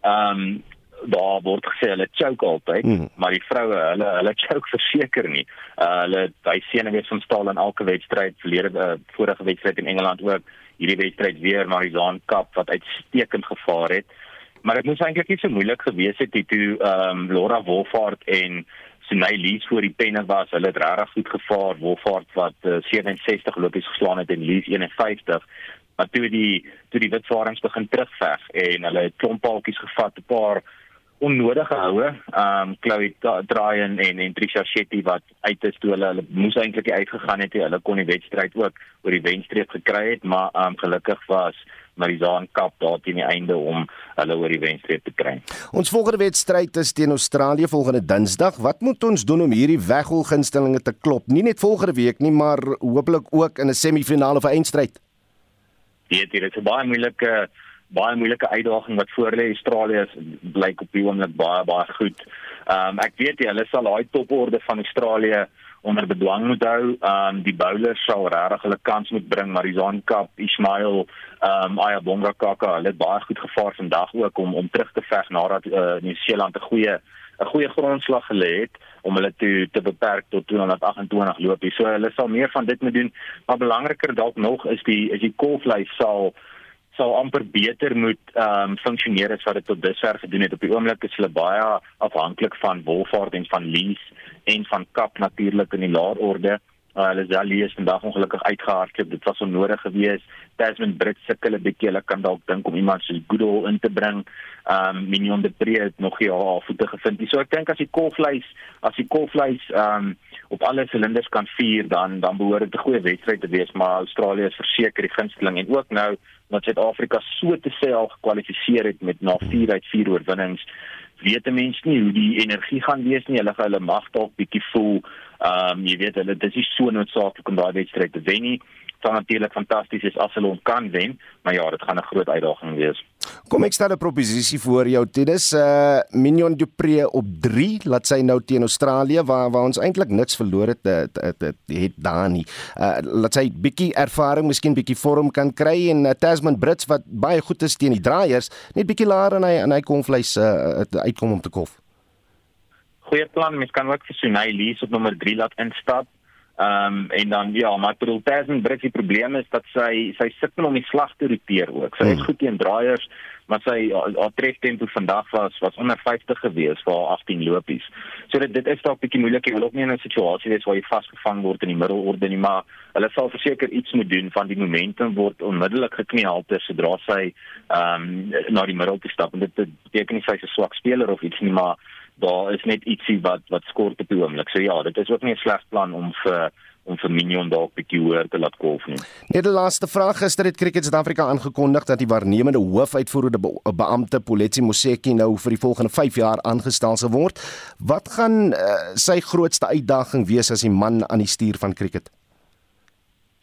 um daar word gesê hulle choke altyd, mm. maar die vroue, hulle hulle choke verseker nie. Uh hulle hy seën weer van staal in elke wedstryd, verlede uh, vorige wedstryd in Engeland ook, hierdie wedstryd weer Marizaan Cup wat uitstekend gevaar het. Maar dit moes eintlik nie so moeilik gewees het toe ehm um, Laura Wolfhard en Sunay Lees voor die penne was. Hulle het regtig goed gevaar. Wolfhard wat uh, 67 lopies geslaan het en Lees 51 maar toe die toe die witvarings begin terugveg en hulle het klompaltjies gevat 'n paar onnodige houe. Ehm um, Chloe draai en en, Trisha Shetty wat uit is toe hulle hulle moes eintlik uitgegaan het. Hulle kon die wedstryd ook oor die wenstreep gekry het, maar ehm um, gelukkig was Marizaan Kap daar teen die einde om hulle oor die wenstreep te kry. Ons volgende wedstryd is teen Australië volgende Dinsdag. Wat moet ons doen om hierdie weggolgunstelinge te klop? Nie net volgende week nie, maar hopelik ook in 'n semifinale of 'n eindstryd. Dit is 'n baie moeilike uh, baie moeilike uitdaging wat voor lê. Australië blyk op die oomblik baie baie goed. Ehm um, ek weet jy hulle sal daai toporde van Australië onder bedwang moet hou. Ehm um, die bowlers sal regtig hulle kans moet bring. Marizaan Kap, Ismail, ehm um, Ayabonga Kaka, hulle het baie goed gevaar vandag ook om om terug te veg nadat uh, eh, Nieu-Seeland 'n goeie 'n goeie grondslag gelê het om hulle te te beperk tot 228 lopies. So hulle sal meer van dit moet doen. Maar belangriker dalk nog is die is die kolflys sal sal amper beter moet ehm um, funksioneer as wat dit tot dusver gedoen het. Op die oomblik is hulle baie afhanklik van Wolfhard en van Lees en van Kap natuurlik in die laer orde. Uh, hulle sal lees vandag ongelukkig uitgehardloop. Dit was onnodig geweest. Tasman Brits sukkel 'n bietjie. Hulle kan dalk dink om iemand soos Goodall in te bring. Um, Minion de Pre het nog nie haar voete gevind nie. So ek dink as die kolvleis, as die kolvleis ehm um, op alle silinders kan vier, dan dan behoort dit 'n goeie wedstryd te wees, maar Australië is verseker die gunsteling en ook nou dat Suid-Afrika so te sê al gekwalifiseer het met na 4 uit 4 oorwinnings weet mense nie hoe die energie gaan wees nie hulle gaan hulle mag dalk bietjie voel ehm um, jy weet hulle dis nie so noodsaaklik om daai wedstryd te wen nie sal natuurlik fantasties is as hulle hom kan wen, maar ja, dit gaan 'n groot uitdaging wees. Kom ek stel 'n proposisie voor jou Tennis, uh Minion Dupree op 3, laat sy nou teen Australië waar waar ons eintlik niks verloor het het, het, het, het daar nie. Uh laat sy bietjie ervaring, miskien bietjie vorm kan kry en uh, Tasman Brits wat baie goed is teen die draaiers, net bietjie laer en hy en hy kom vleis uh uitkom om te kof. Goeie plan, mens kan ook vir Sunay Lees op nommer 3 laat instap. Ehm um, en dan ja, maar ek bedoel Tasman Brits die probleem is dat sy sy sukkel om die slag te roteer ook. Sy is hmm. goed teen draaiers, maar sy haar treftempo vandag was was onder 50 gewees vir 18 lopies. So dit dit is dalk bietjie moeilik. Jy wil ook nie in 'n situasie wees waar jy vasgevang word in die middelorde nie, maar hulle sal verseker iets moet doen van die momentum word onmiddellik geknehalter sodra sy ehm um, na die middel toe stap. En dit beteken nie sy is 'n swak speler of iets nie, maar daar is net ietsie wat wat skort op die oomblik. So ja, dit is ook nie 'n sleg plan om vir om vir Minion dalk bietjie hoër te laat golf nie. Net 'n laaste vraag gister het Cricket Suid-Afrika aangekondig dat die waarnemende hoofuitvoerende be beampte Poletsi Moseki nou vir die volgende 5 jaar aangestel sal word. Wat gaan uh, sy grootste uitdaging wees as die man aan die stuur van cricket?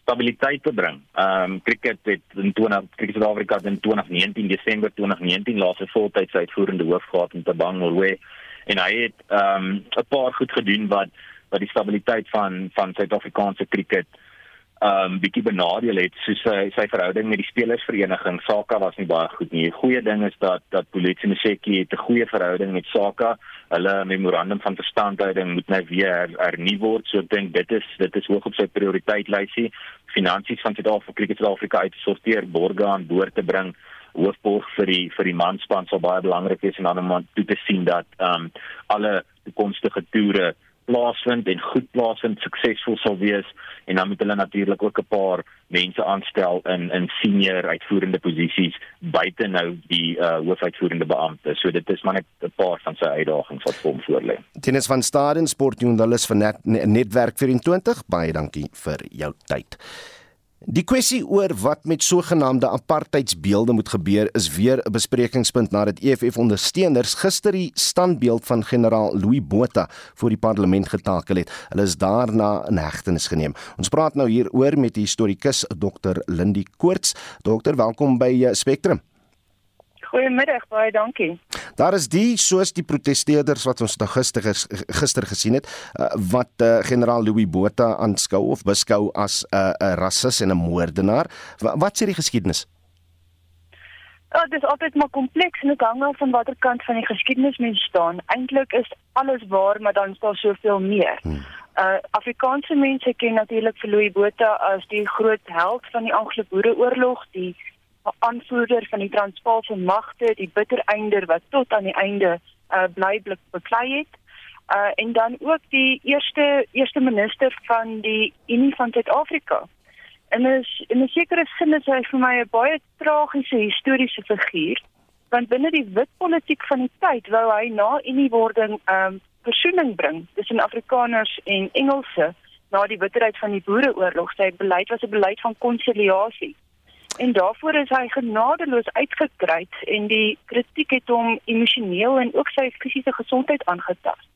stabiliteit te bring. Ehm um, cricket het in 20 Cricket Suid-Afrika in 2019 Desember 2019 laaste voltyds uitvoerende hoof gehad in Tabang Norway en hy het ehm um, 'n paar goed gedoen wat wat die stabiliteit van van Suid-Afrikaanse cricket ehm um, bietjie benadeel het soos sy sy verhouding met die spelersvereniging Saka was nie baie goed nie. Die goeie ding is dat dat Polisie Mseki het 'n goeie verhouding met Saka. Hulle memorandum van verstandhouding moet nou weer hernu word. So ek dink dit is dit is hoog op sy prioriteitlys. Finansies van Suid-Afrika Cricket Suid-Afrika uit te sorteer, borge aan boord te bring hoofborg vir die vir die manspan sal baie belangrik wees en dan om toe te sien dat ehm um, alle toekomstige toere plaasvind en goed plaasvind suksesvol sal wees en dan moet hulle natuurlik ook 'n paar mense aanstel in in senior uitvoerende posisies buite nou die uh, hoofuitvoerende beampte. So dit is maar net 'n paar van sy uitdagings wat vir hom voorlê. Tennis van Staden sportjoernalis van net, Netwerk 24. Baie dankie vir jou tyd. Die kwessie oor wat met sogenaamde apartheidsbeelde moet gebeur is weer 'n besprekingspunt nadat EFF ondersteuners gister die standbeeld van generaal Louis Botha voor die parlement getakel het. Hulle is daarna in hegtenis geneem. Ons praat nou hieroor met die historikus Dr. Lindie Koorts. Dokter, welkom by eh, Spectrum. Goeiemiddag, baie dankie. Daar is die soos die protesteerders wat ons nou gister gister gesien het uh, wat uh, generaal Louis Botha aanskou of beskou as 'n uh, 'n rassis en 'n moordenaar. Wat, wat sê die geskiedenis? Ja, dit is altyd maar kompleks en ek hang af van watter kant van die geskiedenis mens staan. Eintlik is alles waar, maar dan is daar soveel meer. Hmm. Uh Afrikaanse mense ken natuurlik vir Louis Botha as die groot held van die Anglo-Boereoorlog, die aanvoerder van die Transvaalse magte, die bittereinder wat tot aan die einde uh, blyblik beklei het. Uh, en dan ook die eerste eerste minister van die Unie van Suid-Afrika. En is in 'n sekere sin is hy vir my 'n baie tragiese historiese figuur, want binne die wit politiek van die tyd wou hy na Uniewording um versoening bring tussen Afrikaners en Engelse na die bitterheid van die Boereoorlog. Sy beleid was 'n beleid van konsiliasie en daarvoor is hy genadeloos uitgekry en die kritiek het hom emosioneel en ook sy fisiese gesondheid aangetast.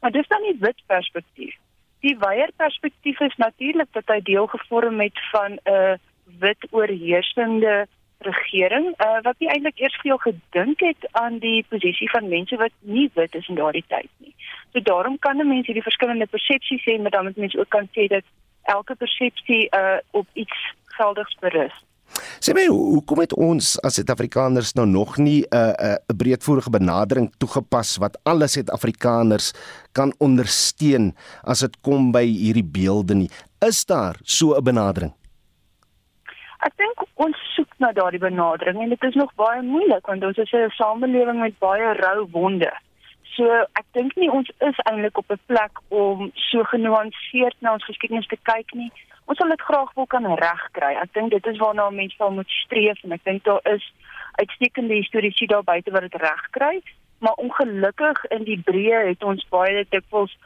Maar dis dan nie wit perspektief. Die weier perspektief is natuurlik dat hy deel gevorm het van 'n wit oorheersende regering uh, wat nie eintlik eers veel gedink het aan die posisie van mense wat nie wit is in daardie tyd nie. So daarom kan 'n mens hierdie verskillende persepsies hê, maar dan moet mens ook kan sê dat elke persepsie uh, op iets geldigs berus. Sê my, hoekom het ons as Suid-Afrikaners nou nog nie 'n uh, 'n uh, breedvoerige benadering toegepas wat alle Suid-Afrikaners kan ondersteun as dit kom by hierdie beelde nie? Is daar so 'n benadering? Ek dink ons soek na daardie benadering en dit is nog baie moeilik want ons is 'n samelewing met baie rou wonde. So ek dink nie ons is eintlik op 'n plek om so genuanceerd na ons geskiedenis te kyk nie ons sal dit graag wil kan regkry. Ek dink dit is waarna mense wel moet streef en ek dink daar is uitstekende historiese daar buite wat dit regkry, maar ongelukkig in die breë het ons baie dikwels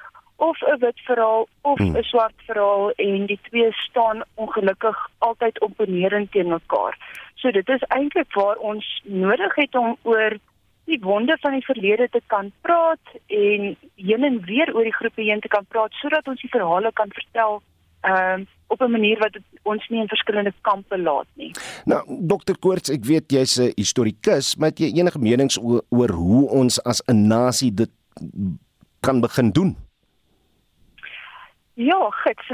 of 'n wit verhaal of hmm. 'n swart verhaal en die twee staan ongelukkig altyd opponerend teen mekaar. So dit is eintlik waar ons nodig het om oor die wonde van die verlede te kan praat en heen en weer oor die groepe heen te kan praat sodat ons die verhale kan vertel ehm um, op 'n manier wat ons nie in verskillende kampe laat nie. Nou dokter Koorts, ek weet jy's 'n historikus, maar het jy enige menings oor, oor hoe ons as 'n nasie dit kan begin doen? Ja, gits.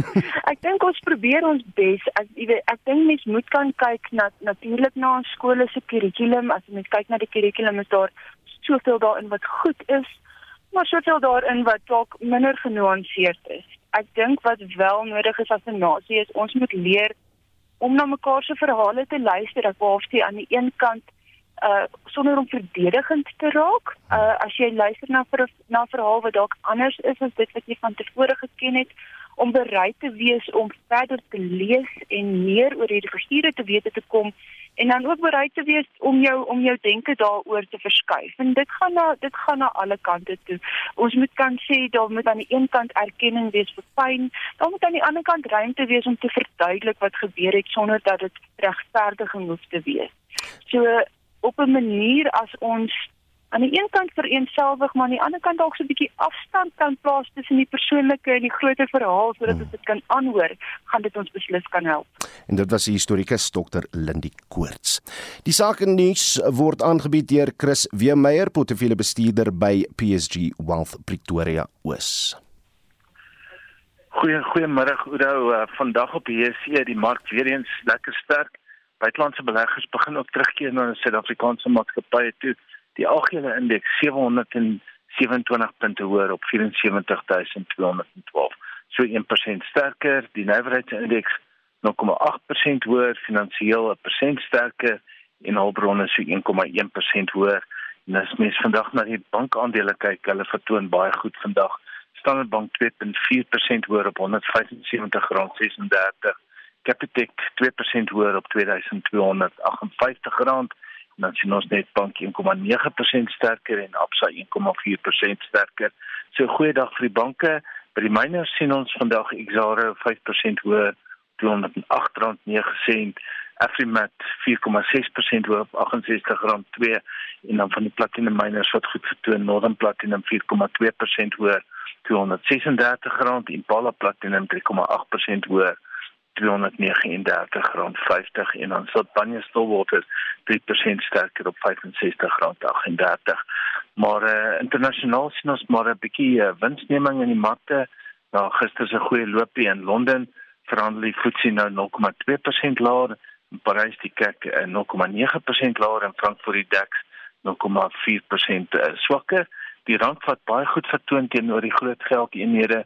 ek dink ons probeer ons bes. Ek weet ek dink mens moet kan kyk na natuurlik na ons skole se kurrikulum. As mens kyk na die kurrikulum is daar soveel daarin wat goed is, maar soveel daarin wat dalk minder genuanceerd is ek dink wat wel nodig is as 'n nasie is ons moet leer om na mekaar se verhale te luister. Ek behoefte aan die een kant uh sonder om verdedigend te raak. Uh as jy luister na vir na verhaal wat dalk anders is as dit wat jy van tevore geken het om bereid te wees om verder te lees en meer oor hierdie figure te weet te kom en dan ook bereid te wees om jou om jou denke daaroor te verskuif. En dit gaan na dit gaan na alle kante toe. Ons moet kan sê daar moet aan die een kant erkenning wees vir pyn, dan moet aan die ander kant ruimte wees om te verduidelik wat gebeur het sonder dat dit regverdiging hoef te wees. So op 'n manier as ons aan die een kant vereenselwig, maar aan die ander kant dalk so 'n bietjie afstand kan plaas tussen die persoonlike en die groter verhaal sodat ons dit kan aanhoor, gaan dit ons beslis kan help. En dit was die historikus Dr. Lindie Koorts. Die sake nuus word aangebied deur Chris Weemeyer, portefeuljebestuurder by PSG Wealth Pretoria Oos. Goeie goeiemôre Oudo. Uh, vandag op JSE die mark weer eens lekker sterk. Buitelandse beleggers begin ook terugkeer na die Suid-Afrikaanse maatskappye toe die algehele indeks 727 punte hoër op 74212. So 1% sterker, die nywerheidsindeks 0,8% hoër, finansiëel 'n persent sterker en hulpbronne so 1,1% hoër. En as mens vandag na die bankaandele kyk, hulle vertoon baie goed vandag. Standard Bank 2.4% hoër op R175.36. Capitec 2% hoër op R2258 Nasionale Netbank 1,9% sterker en Absa 1,4% sterker. So 'n goeie dag vir die banke. By die miners sien ons vandag Exxaro 5% hoër, R208.9 Afrimat 4,6% hoër op R68.2 en dan van die platinum miners wat goed vertoon Northern Platinum 4,2% hoër R236 Impala Platinum 3,8% hoër R239.50 en dan Sotbanye Stillwater 3% sterker op R65.38. Maar uh, internasionaal sien ons maar 'n bietjie uh, winsneming in die markte. Na gister se goeie loopie in Londen verhandel die FTSE nou 0,2% laer, in Parys die CAC uh, 0,9% laer en Frankfurt die DAX 0,4% uh, swakker. Die rand wat baie goed vertoon teenoor die groot geldeenhede.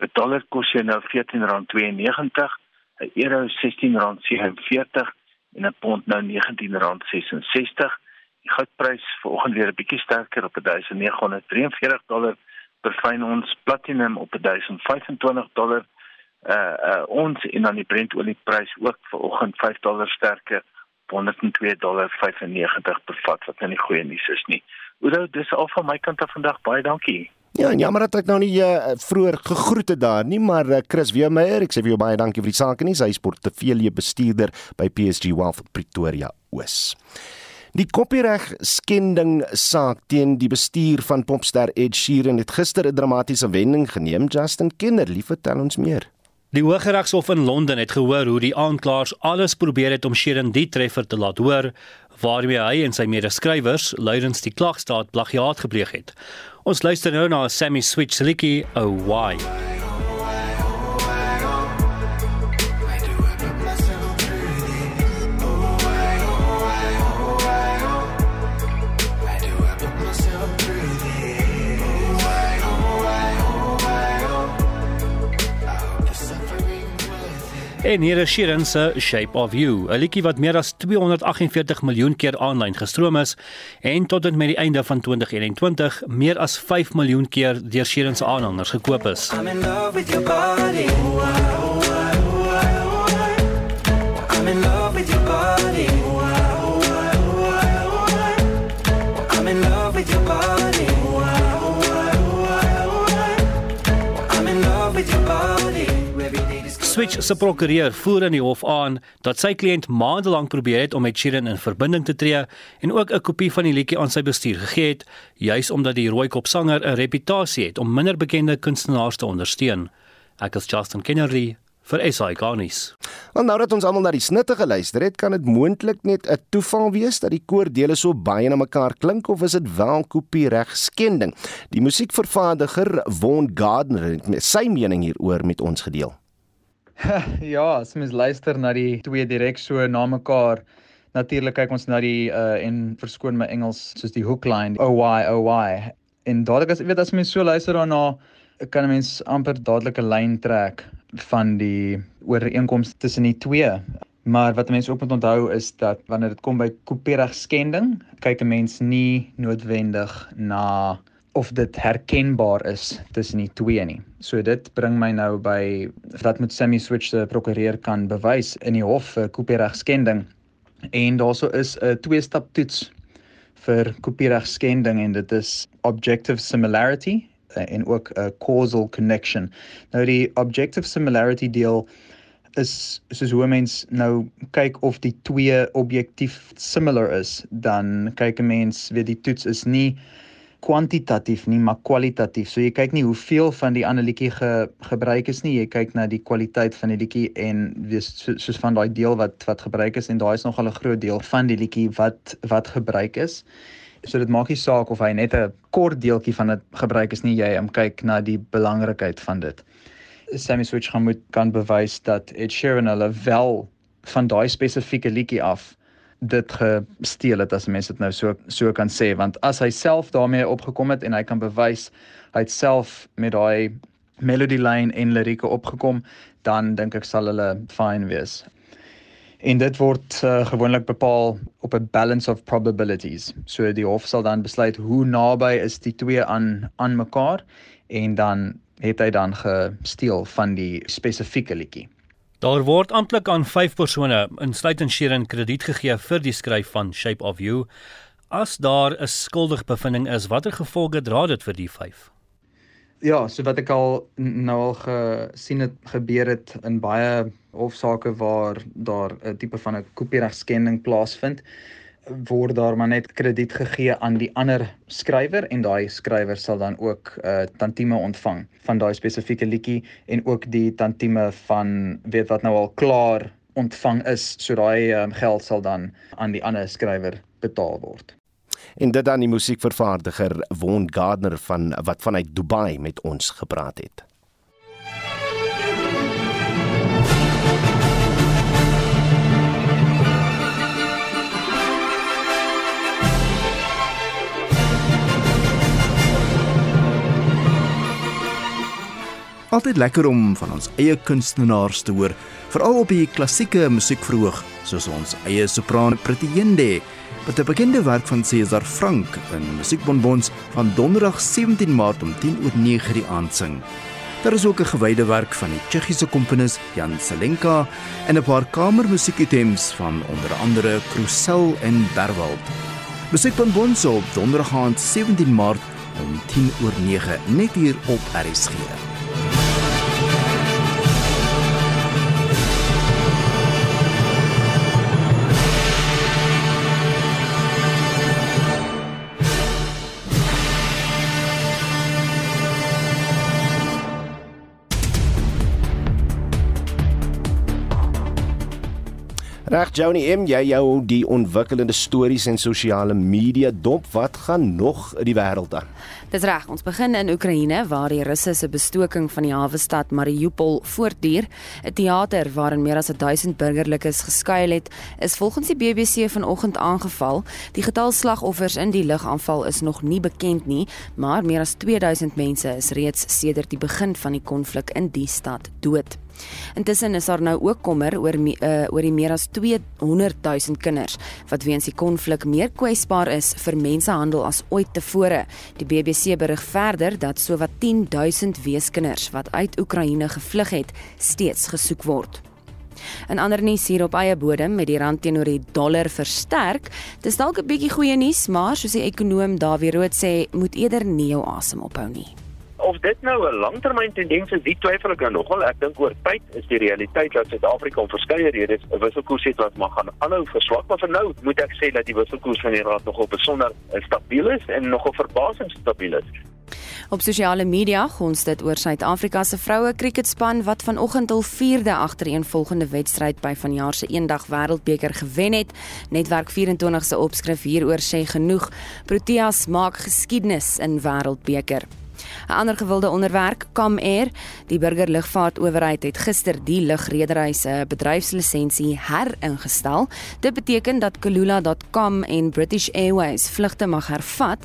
'n Dollar kos nou R14.92 'n euro R16.47 en 'n pond nou R19.66. Die goudprys vanoggend weer 'n bietjie sterker op 1943 dollar per fyn ons platinum op 1025 dollar uh uh ons en dan die Brent olieprys ook vanoggend 5 dollar sterker op 102 dollar 95 per vat wat nou nie goeie nuus is nie. Oudo, dis al van my kant af vandag baie dankie. Ja, en jammer dat ek nou nie uh, vroeër gegroet het daar nie, maar uh, Chris Weemeyer, ek sê vir jou baie dankie vir die sake nie. Hy is portefeulje bestuurder by PSG Wealth Pretoria Oos. Die kopiereg skending saak teen die bestuur van popster Ed Sheeran het gister 'n dramatiese wending geneem. Justin Kenner, lief vertel ons meer. Die Hooggeregshof in Londen het gehoor hoe die aanklaers alles probeer het om Sheeran die treffer te laat hoor waarmee hy en sy medeskrywers luidens die klagstaat plagiaat gepleeg het. Ons luister nou na Sammy Switch Licky, oh why. En hier is Sheeran se Shape of You, 'n liedjie wat meer as 248 miljoen keer aanlyn gestroom is en tot en met die einde van 2021 meer as 5 miljoen keer deur Sheeran se aanhangers gekoop is. I'm in love with your body. I'm Switch se prokureur voer in die hof aan dat sy kliënt maande lank probeer het om met Sheeran in verbinding te tree en ook 'n kopie van die liedjie aan sy bestuur gegee het, juis omdat die rooikop sanger 'n reputasie het om minder bekende kunstenaars te ondersteun. Ek is Justin Kennedy vir SI Garnis. Want nou dat ons almal na die snitte geluister het, kan dit moontlik net 'n toeval wees dat die koordele so baie na mekaar klink of is dit wel kopiereg skending? Die musiekvervaardiger Von Gardner het sy mening hieroor met ons gedeel. ja, as mens luister na die twee direk so na mekaar, natuurlik kyk ons na die uh en verskoon my Engels soos die hook line, oh why. En dadelik as jy weet as mens so luister daarna, kan 'n mens amper dadelik 'n lyn trek van die ooreenkoms tussen die twee. Maar wat mense ook moet onthou is dat wanneer dit kom by kopiereg skending, kyk 'n mens nie noodwendig na of dit herkenbaar is tussen die twee nie. So dit bring my nou by dat moet Sammy Switch se prokureur kan bewys in die hof vir kopiereg skending. En daarso is 'n twee-stap toets vir kopiereg skending en dit is objective similarity en ook 'n causal connection. Nou die objective similarity deel is soos hoe mens nou kyk of die twee objektief similar is, dan kyk 'n mens weet die toets is nie kwantitatief nie, maar kwalitatief. So jy kyk nie hoeveel van die ander liedjie ge, gebruik is nie, jy kyk na die kwaliteit van die liedjie en wees so, soos van daai deel wat wat gebruik is en daai is nogal 'n groot deel van die liedjie wat wat gebruik is. So dit maak nie saak of hy net 'n kort deeltjie van dit gebruik is nie, jy om kyk na die belangrikheid van dit. Sammy Switch gaan moet kan bewys dat Ed Sheeran hulle wel van daai spesifieke liedjie af dit gesteel het as mense dit nou so so kan sê want as hy self daarmee opgekom het en hy kan bewys hy het self met daai melody line en lirieke opgekom dan dink ek sal hulle fine wees. En dit word uh, gewoonlik bepaal op 'n balance of probabilities. So die hof sal dan besluit hoe naby is die twee aan aan mekaar en dan het hy dan gesteel van die spesifieke liedjie. Daar word amptelik aan 5 persone, insluitend Sheeran, krediet gegee vir die skryf van Shape of You. As daar 'n skuldige bevinding is, watter gevolge dra dit vir die 5? Ja, so wat ek al nou al gesien het gebeur het in baie hofsaake waar daar 'n tipe van 'n kopieregskending plaasvind word daar maar net krediet gegee aan die ander skrywer en daai skrywer sal dan ook 'n uh, tantieme ontvang van daai spesifieke liedjie en ook die tantieme van weet wat nou al klaar ontvang is so daai um, geld sal dan aan die ander skrywer betaal word. En dit dan die musiekvervaardiger Won Gardner van wat vanuit Dubai met ons gepraat het. Altyd lekker om van ons eie kunstenaars te hoor, veral op die klassieke musiekverhoog, soos ons eie sopran Prettyende, wat 'n bekende werk van Cesar Frank in Musiekbonbons van Donderdag 17 Maart om 10:09 die aand sing. Daar is ook 'n gewyde werk van die Tsjechiese komponis Jan Selenka en 'n paar kamermusiekitems van onder andere Krusel en Berwald. Musiekbonbons op Donderdag aand 17 Maart om 10:09 net hier op RSG. Reg Johnny M, jy jou die ontwikkelende stories en sosiale media dop, wat gaan nog in die wêreld aan? Dis reg, ons begin in Oekraïne waar die Russe se bestoking van die hawe stad Mariupol voortduur. 'n Teater waarin meer as 1000 burgerlikes geskuil het, is volgens die BBC vanoggend aangeval. Die getal slagoffers in die lugaanval is nog nie bekend nie, maar meer as 2000 mense is reeds sedert die begin van die konflik in die stad dood. Intussen is daar nou ook kommer oor uh, oor die meer as 200 000 kinders wat weens die konflik meer kwesbaar is vir mensehandel as ooit tevore. Die BBC berig verder dat sowat 10 000 weeskinders wat uit Oekraïne gevlug het, steeds gesoek word. En ander nuus hier op eie bodem met die rand teenoor die dollar versterk. Dis dalk 'n bietjie goeie nuus, maar soos die ekonom Dawie Rood sê, moet eerder nie jou asem ophou nie of dit nou 'n langtermyn tendens is, die twyfel ek nou nogal. Ek dink oor tyd is die realiteit dat Suid-Afrika om verskeie redes 'n wisselkoers het wat maar gaan aanhou verswak, maar vir nou moet ek sê dat die wisselkoers van die rand nogal besonder stabiel is en nogal verbasend stabiel is. Op sosiale media gons dit oor Suid-Afrika se vroue kriketspan wat vanoggend hul 4de agtereenvolgende wedstryd by vanjaar se eendag wêreldbeker gewen het. Netwerk 24 se opskrif hieroor sê genoeg: Proteas maak geskiedenis in wêreldbeker. 'n Ander gewilde onderwerp, Cam Air, die burgerlugvaartowerheid het gister die lugredery se bedryfslisensie heringestel. Dit beteken dat Kulula.com en British Airways vlugte mag hervat.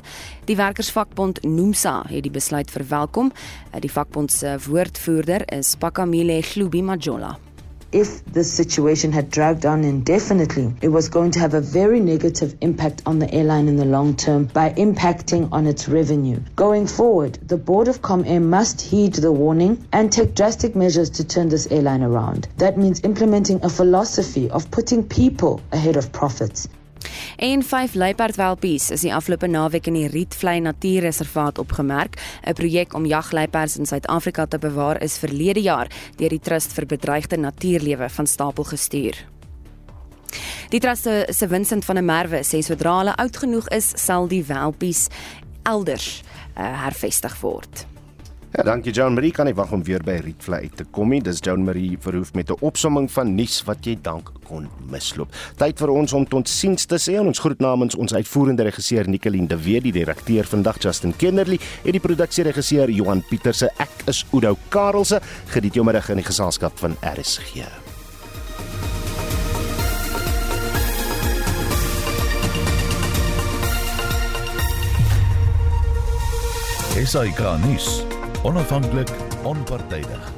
Die werkersvakbond Nomsa het die besluit verwelkom. Die vakbond se woordvoerder is Pakamile Glubi Majola. If this situation had dragged on indefinitely, it was going to have a very negative impact on the airline in the long term by impacting on its revenue. Going forward, the board of ComAir must heed the warning and take drastic measures to turn this airline around. That means implementing a philosophy of putting people ahead of profits. En vyf luiperdwelpies is die afgelope naweek in die Rietvlei Natuurreservaat opgemerk. 'n Projek om jagluiperds in Suid-Afrika te bewaar is verlede jaar deur die Trust vir Bedreigde Natuurlewe van stapel gestuur. Die trust se Vincent van der Merwe sê sodra hulle oud genoeg is, sal die welpies elders uh, hervestig word. Ja, dankie Joan Marie. Kan ek wag om weer by Rietvlei uit te kom nie. Dis Joan Marie verhoef met 'n opsomming van nuus wat jy dank kon misloop. Tyd vir ons om tot siens te sê en ons groet namens ons uitvoerende regisseur Nicoline de Wet, die redakteur vandag Justin Kennerly en die produksieregisseur Johan Pieterse. Ek is Udo Karelse. Geniet jou middag in die geselskap van RSG. SAK nuus onafhanklik, onpartydig.